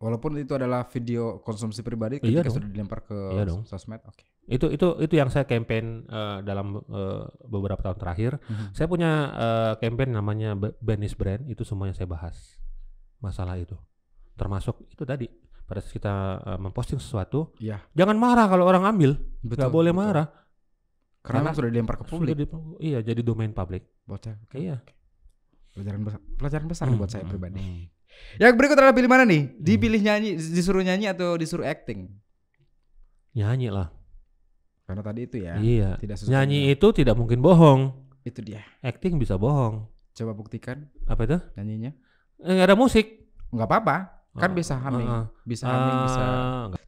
Walaupun itu adalah video konsumsi pribadi Iya ketika dong. sudah dilempar ke Iya dong. sosmed. Oke. Itu itu itu yang saya campaign eh, dalam eh, beberapa tahun terakhir. Mhm. Saya punya eh, campaign namanya B- Benis Brand, itu semuanya saya bahas masalah itu. Termasuk itu tadi pada saat kita eh, memposting sesuatu, Iya. jangan marah kalau orang ambil, Betul, nggak boleh betul. marah. Karena, Karena sudah dilempar ke publik. Sudah di- iya, jadi domain publik. Bocah. Oke, Iya. Pelajaran besar, pelajaran besar Hmm, buat saya hmm, pribadi. hmm. Yang berikut adalah pilih mana nih? Dipilih nyanyi, disuruh nyanyi atau disuruh acting? Nyanyi lah. Karena tadi itu ya. Iya. Tidak Nyanyi dengan- itu tidak mungkin bohong. itu dia. Acting bisa bohong. Coba buktikan Apa itu? nyanyinya. Eh, nggak ada musik. Nggak apa-apa. Kan Oh, bisa humming. uh, uh. Bisa humming, bisa. Ah, nggak-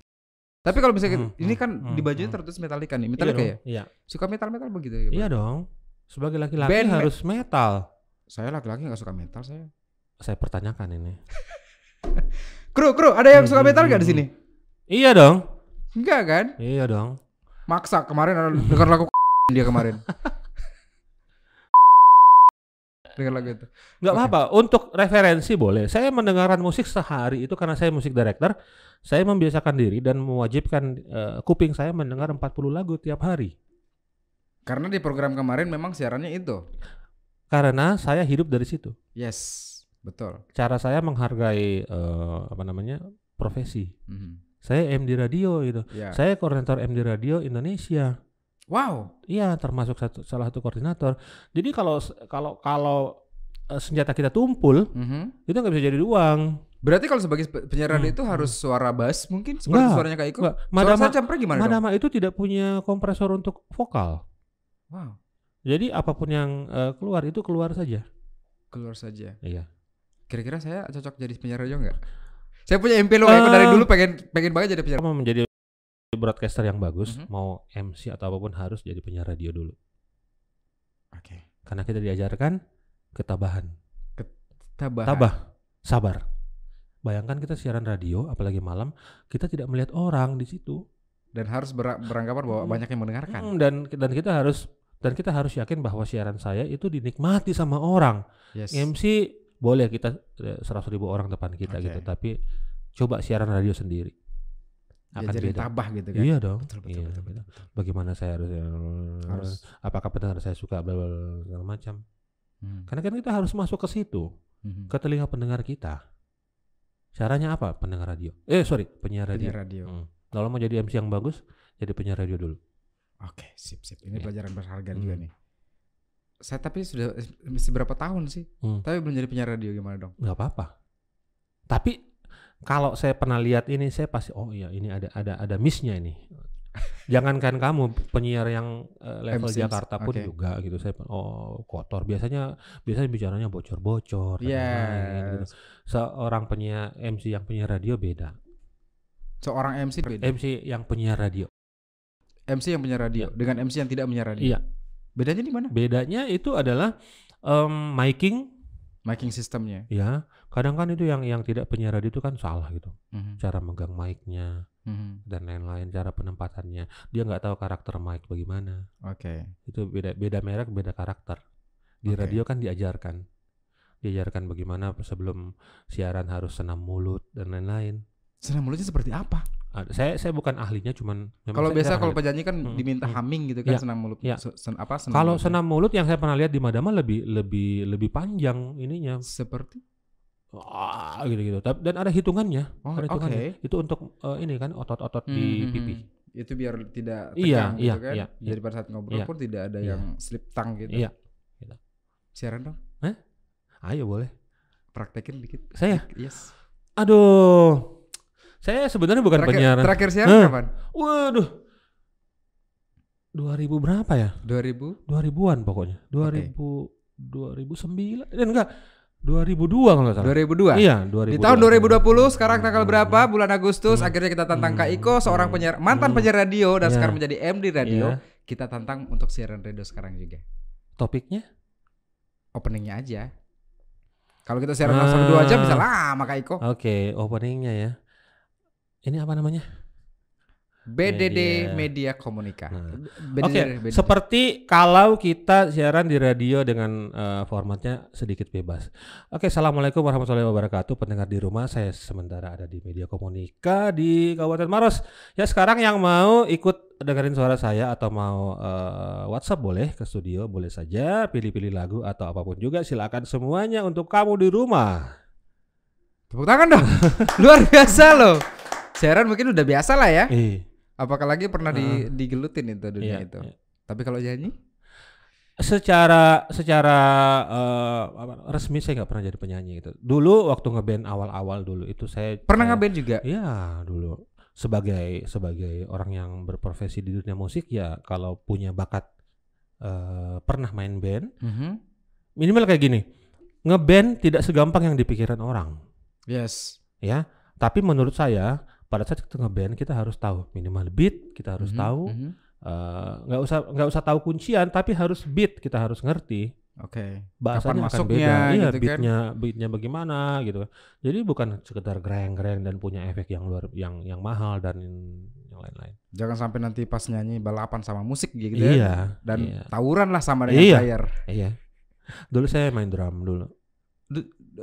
Tapi kalau bisa Hmm, ini hmm, kan hmm, di bajunya hmm. tertulis Metallica nih. Iya Metallica dong, ya? Iya. Suka metal-metal begitu ya? Iya dong. Sebagai laki-laki harus metal. Saya laki-laki nggak suka metal saya. Saya pertanyakan ini. Kru, kru, ada yang suka Hmm, metal nggak di sini? Iya dong. Enggak kan? Iya dong. Maksa kemarin ada dengar lagu dia kemarin. dengar lagu itu. Nggak Oke. apa-apa. Untuk referensi boleh. Saya mendengarkan musik sehari itu karena saya musik director. Saya membiasakan diri dan mewajibkan eh, kuping saya mendengar 40 lagu tiap hari. Karena di program kemarin memang siarannya itu. Karena saya hidup dari situ. Yes, betul. Cara saya menghargai eh, apa namanya profesi. Mhm. Saya MD radio gitu. Ya. Saya koordinator MD radio Indonesia. Wow. Iya, termasuk satu, salah satu koordinator. Jadi kalau kalau kalau eh, senjata kita tumpul, Mhm. itu nggak bisa jadi uang. Berarti kalau sebagai pe- penyiar radio Hmm, itu harus suara bass mungkin seperti Enggak, suaranya Kak Iko. Enggak, Suara Madama, campur gimana dong? Madama itu tidak punya kompresor untuk vokal. Wow. Jadi apa pun yang eh, keluar itu keluar saja. Keluar saja. Iya. Kira-kira saya cocok jadi penyiar radio nggak? Saya punya mimpi loh Kak Iko Eh. dari dulu pengen pengen banget jadi penyiar. Mau menjadi broadcaster yang bagus, Mhm. mau MC atau apa pun harus jadi penyiar radio dulu. Oke. Karena kita diajarkan ketabahan. Tabah. Tabah, sabar. Bayangkan kita siaran radio, apalagi malam, kita tidak melihat orang di situ. Dan harus ber- beranggapan bahwa Hmm. banyak yang mendengarkan. Mm, dan dan kita harus dan kita harus yakin bahwa siaran saya itu dinikmati sama orang. Yes. MC boleh kita seratus ribu orang depan kita Oke. gitu, tapi coba siaran radio sendiri akan Diajarin beda. tabah gitu kan. Iya dong. Betul betul, Iya, betul, beda. betul, betul. Bagaimana saya harus, Harus. apakah pendengar saya suka segala macam. Hmm. Karena kan kita harus masuk ke situ, Mhm. ke telinga pendengar kita. Caranya apa? Pendengar radio. Eh sorry, penyiar radio. Penyiar radio. Hmm. Kalau mau jadi MC yang bagus, jadi penyiar radio dulu. Oke, sip sip. Ini Iya. pelajaran berharga Hmm. juga nih. Saya tapi sudah mesti berapa tahun sih? Hmm. Tapi belum jadi penyiar radio gimana dong? nggak apa-apa. Tapi kalau saya pernah lihat ini, saya pasti oh iya ini ada ada ada missnya ini. Jangankan kamu penyiar yang eh, level MC, Jakarta pun oke. juga gitu. Saya oh kotor. Biasanya biasanya bicaranya bocor-bocor. Iya. gitu. Seorang penyiar MC yang penyiar radio beda. Seorang MC beda. MC yang penyiar radio. MC yang punya radio dengan MC yang tidak punya radio. Iya. Bedanya di mana? Bedanya itu adalah em, miking Miking sistemnya. ya. Kadang kan itu yang yang tidak penyiar radio itu kan salah gitu. Mhm. Cara megang mic-nya. Mhm. dan lain-lain cara penempatannya dia nggak tahu karakter mic bagaimana Oke. itu beda beda merek beda karakter di Oke. radio kan diajarkan diajarkan bagaimana sebelum siaran harus senam mulut dan lain-lain Senam mulutnya seperti apa? Ada- saya saya bukan ahlinya cuman Kalau biasa kalau penyanyi kan Hmm, diminta hmm. humming gitu kan Iya, senam mulut. iya. se- sen- apa senam kalau senam mulut yang saya pernah lihat di Madama lebih lebih lebih panjang ininya seperti Wah, gitu-gitu dan ada hitungannya Oh, ada hitungannya oke. itu untuk eh, ini kan otot-otot di Mhm. pipi Itu biar tidak Iya, tegang iya, gitu kan. iya, Jadi pada saat ngobrol Iya. pun tidak ada Iya. yang slip tang gitu. iya Siaran dong. ayo boleh Praktekin dikit. saya Yes. aduh saya sebenarnya bukan terakhir, penyiar terakhir siaran Eh. kapan? Waduh. 2000 berapa ya? 2000 2000-an pokoknya. 2000 2009 dan enggak 2002 kalau nggak salah. 2002. Iya, 2002. Di tahun 2020 sekarang tanggal berapa? Bulan Agustus Hmm. akhirnya kita tantang Kak Hmm. Iko seorang Hmm. penyiar mantan Hmm. penyiar radio dan Iya. sekarang menjadi MD radio. Iya. Kita tantang untuk siaran radio sekarang juga. Topiknya? Openingnya aja. Kalau kita siaran langsung dua jam bisa lama Kak Iko. Oke, openingnya ya. Ini apa namanya? BDD Media. Media Komunika. Nah. Oke, BDD. seperti kalau kita siaran di radio dengan eh, formatnya sedikit bebas. Oke, assalamualaikum warahmatullahi wabarakatuh. Pendengar di rumah, saya sementara ada di media komunika di Kabupaten Maros. Ya sekarang yang mau ikut dengerin suara saya atau mau eh, WhatsApp boleh ke studio, boleh saja pilih-pilih lagu atau apa pun juga. Silakan semuanya untuk kamu di rumah. Tepuk tangan dong. Luar biasa loh. Siaran mungkin udah biasa lah ya. Eh, Apakah lagi pernah di, Ah. digelutin itu dunia iya, itu? iya. Tapi kalau nyanyi? secara secara apa, resmi saya nggak pernah jadi penyanyi gitu. Dulu waktu ngeband awal-awal dulu itu saya Pernah ngeband juga? Iya dulu sebagai sebagai orang yang berprofesi di dunia musik ya kalau punya bakat eh, pernah main band Mhm. minimal kayak gini ngeband tidak segampang yang dipikiran orang Yes. ya tapi menurut saya pada saat kita ngeband kita harus tahu minimal beat kita harus Mhm, tahu mhm. eh, nggak usah nggak usah tahu kuncian tapi harus beat kita harus ngerti Oke. bahasanya akan masuknya beda. Iya, gitu kan. beatnya beatnya bagaimana gitu. Jadi bukan sekedar greng-greng dan punya efek yang luar yang yang mahal dan yang lain-lain. Jangan sampai nanti pas nyanyi balapan sama musik gitu iya. ya. Dan iya. tawuran lah sama dengan Iya. player. Iya. Dulu saya main drum dulu.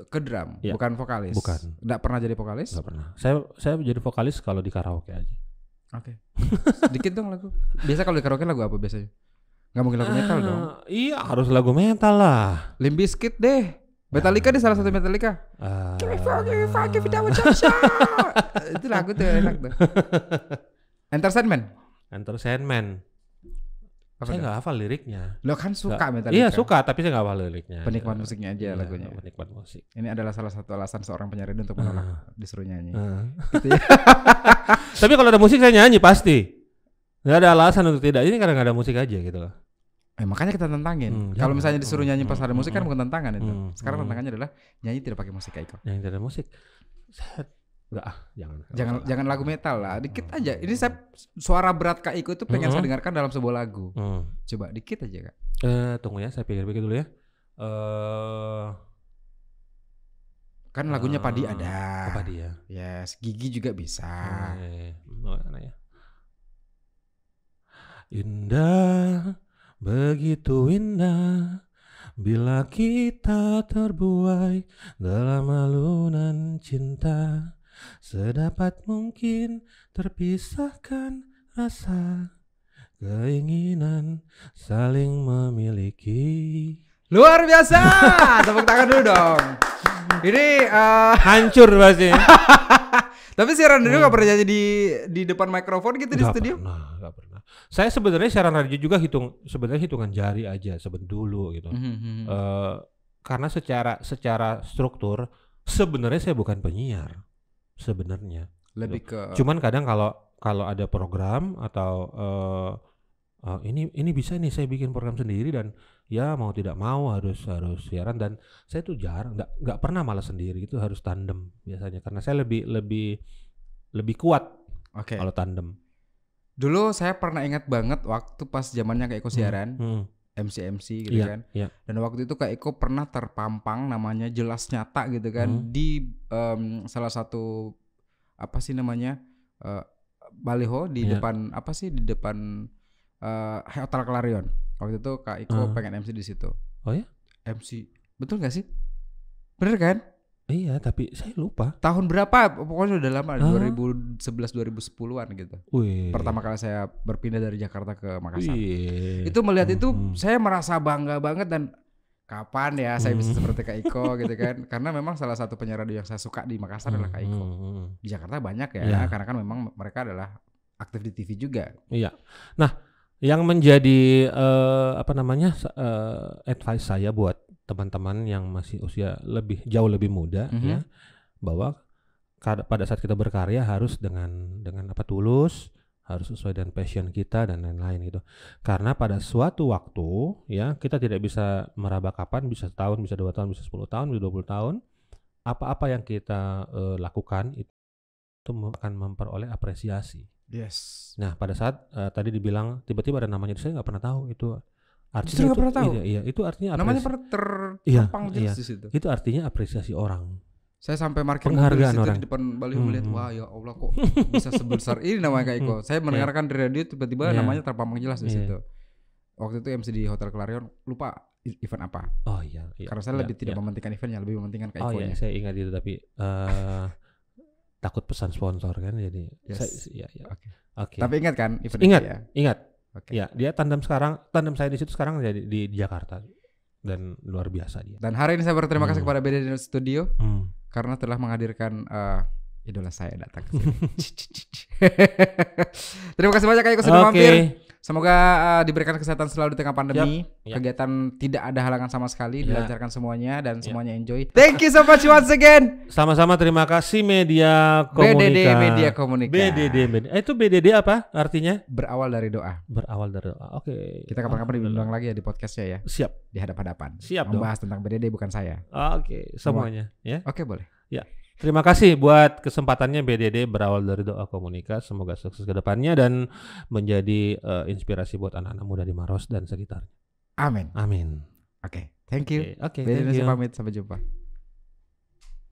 Ke drum, Iya. bukan vokalis. Bukan. Nggak pernah jadi vokalis? Nggak pernah. Saya saya jadi vokalis kalau di karaoke aja. Oke. Sedikit dong lagu. Biasa kalau di karaoke lagu apa biasanya? Nggak mungkin lagu metal Ah, dong. Iya, harus lagu metal lah. Limp Bizkit deh. Metallica deh salah satu Metallica. Ah, itu lagu tuh enak tuh. Entertainment. Enter Sandman. Apa saya nggak hafal liriknya. Lo kan suka Nggak- Metallica. Iya suka, tapi saya nggak hafal liriknya. Penikmat musiknya aja iya, lagunya. Penikmat musik. Ini adalah salah satu alasan seorang penyanyi untuk menolak disuruh nyanyi. Eh. Gitu ya. tapi kalau ada musik saya nyanyi pasti. Nggak ada alasan untuk tidak. Ini karena nggak ada musik aja gitu loh. Eh, makanya kita tentangin. Hmm, Kalau jangan. misalnya disuruh nyanyi pas Hmm, ada musik kan hmm, bukan tantangan itu. hmm, Sekarang hmm. tantangannya adalah nyanyi tidak pakai musik Iko. Yang tidak ada musik. Saya nggak ah, jangan. Jangan Nggak jangan lagu metal lah, dikit Hmm, aja. Ini saya suara berat Kak Iko itu pengen Hmm. saya dengarkan dalam sebuah lagu. Hmm. Coba dikit aja Kak. Eh, tunggu ya, saya pikir-pikir dulu ya. Eh, Kan lagunya Padi Ah, ada. apa dia? Yes, Gigi juga bisa. Eh, mana ya? Indah, begitu indah Bila kita terbuai dalam alunan cinta Sedapat mungkin terpisahkan rasa Keinginan saling memiliki Luar biasa. Tepuk tangan dulu dong. Ini eh, Hancur pasti tapi siaran dulu nggak pernah nyanyi di di depan mikrofon gitu di Nggak studio? pernah, nggak pernah. Saya sebenarnya siaran radio juga hitung sebenarnya hitungan jari aja seben dulu gitu. Mhm. Eh, karena secara secara struktur sebenarnya saya bukan penyiar sebenarnya. Lebih ke Cuman kadang kalau kalau ada program atau eh, eh, ini ini bisa nih saya bikin program sendiri dan ya mau tidak mau harus harus siaran dan saya tuh jarang nggak nggak pernah malah sendiri itu harus tandem biasanya karena saya lebih lebih lebih kuat Oke. kalau tandem. Dulu saya pernah ingat banget waktu pas zamannya Kak Eko siaran, Hmm, MC MC gitu Iya, kan. iya. Dan waktu itu Kak Eko pernah terpampang namanya jelas nyata gitu kan Hmm. di em, salah satu apa sih namanya eh, baliho di Iya. depan apa sih di depan eh, Hotel Clarion. Waktu itu Kak Iko Ah. pengen MC di situ. Oh ya? MC betul gak sih? Bener kan? Iya, tapi saya lupa. Tahun berapa? Pokoknya udah lama, Hah? 2011 2010-an gitu. Wih. Pertama kali saya berpindah dari Jakarta ke Makassar. Wih. Itu melihat itu Hmm. saya merasa bangga banget dan kapan ya saya bisa Hmm. seperti Kak Iko gitu kan. Karena memang salah satu penyiar radio yang saya suka di Makassar adalah Kak Iko. Hmm, hmm, Di Jakarta banyak ya, Iya. karena kan memang mereka adalah aktif di TV juga. Iya. Nah, yang menjadi eh, apa namanya eh, advice saya buat teman-teman yang masih usia lebih jauh lebih muda Mhm. ya, bahwa pada saat kita berkarya harus dengan dengan apa tulus, harus sesuai dengan passion kita dan lain-lain gitu. Karena pada suatu waktu ya kita tidak bisa meraba kapan, bisa setahun, bisa dua tahun, bisa 10 tahun, bisa 20 tahun. Apa-apa yang kita eh, lakukan itu akan memperoleh apresiasi. Yes. Nah, pada saat eh, tadi dibilang tiba-tiba ada namanya saya nggak pernah tahu itu Justru nggak itu, pernah tahu? Iya, iya, itu artinya Namanya pernah Iya, terpampang jelas iya. di situ. itu artinya apresiasi orang. Saya sampai di Penghargaan orang. di depan baliho Hmm, melihat, hmm. wah ya Allah kok bisa sebesar ini namanya Kak Iko. Saya mendengarkan di radio tiba-tiba Iya. namanya terpampang jelas di Iya. situ. Waktu itu MC di Hotel Clarion lupa event apa. Oh iya, iya. Karena saya iya, lebih tidak iya. mementingkan eventnya, lebih mementingkan Kak Oh Iko-nya. iya, saya ingat itu tapi eh takut pesan sponsor kan jadi Yes. saya iya, iya. Oke. Oke. Tapi ingat kan event Ingat. itu ya? Ingat. Oke. Ya, dia tandem sekarang, tandem saya di situ sekarang jadi di, di Jakarta dan luar biasa dia. Dan hari ini saya berterima kasih Hmm. kepada BD Studio Hmm. karena telah menghadirkan eh, idola saya datang ke sini. Terima kasih banyak Kak sudah Oke. mampir. Semoga eh, diberikan kesehatan selalu di tengah pandemi. Yap. Kegiatan tidak ada halangan sama sekali, Ya. dilancarkan semuanya dan Ya. semuanya enjoy. Thank you so much once again. Sama-sama terima kasih media komunika. BDD Media Komunika. BDD Media. Eh, itu BDD apa artinya? Berawal dari doa. Berawal dari doa. Oke. Kita kapan-kapan diundang lagi ya di podcastnya ya, Siap. di hadap-hadapan. Siap dong. Membahas tentang BDD bukan saya. Oke, semuanya ya. Oke boleh. Terima kasih buat kesempatannya BDD berawal dari doa komunika. Semoga sukses ke depannya dan menjadi eh, inspirasi buat anak-anak muda di Maros dan sekitar. Amin. Amin. Oke, thank you. Oke, oke, BDD thank you. pamit sampai jumpa.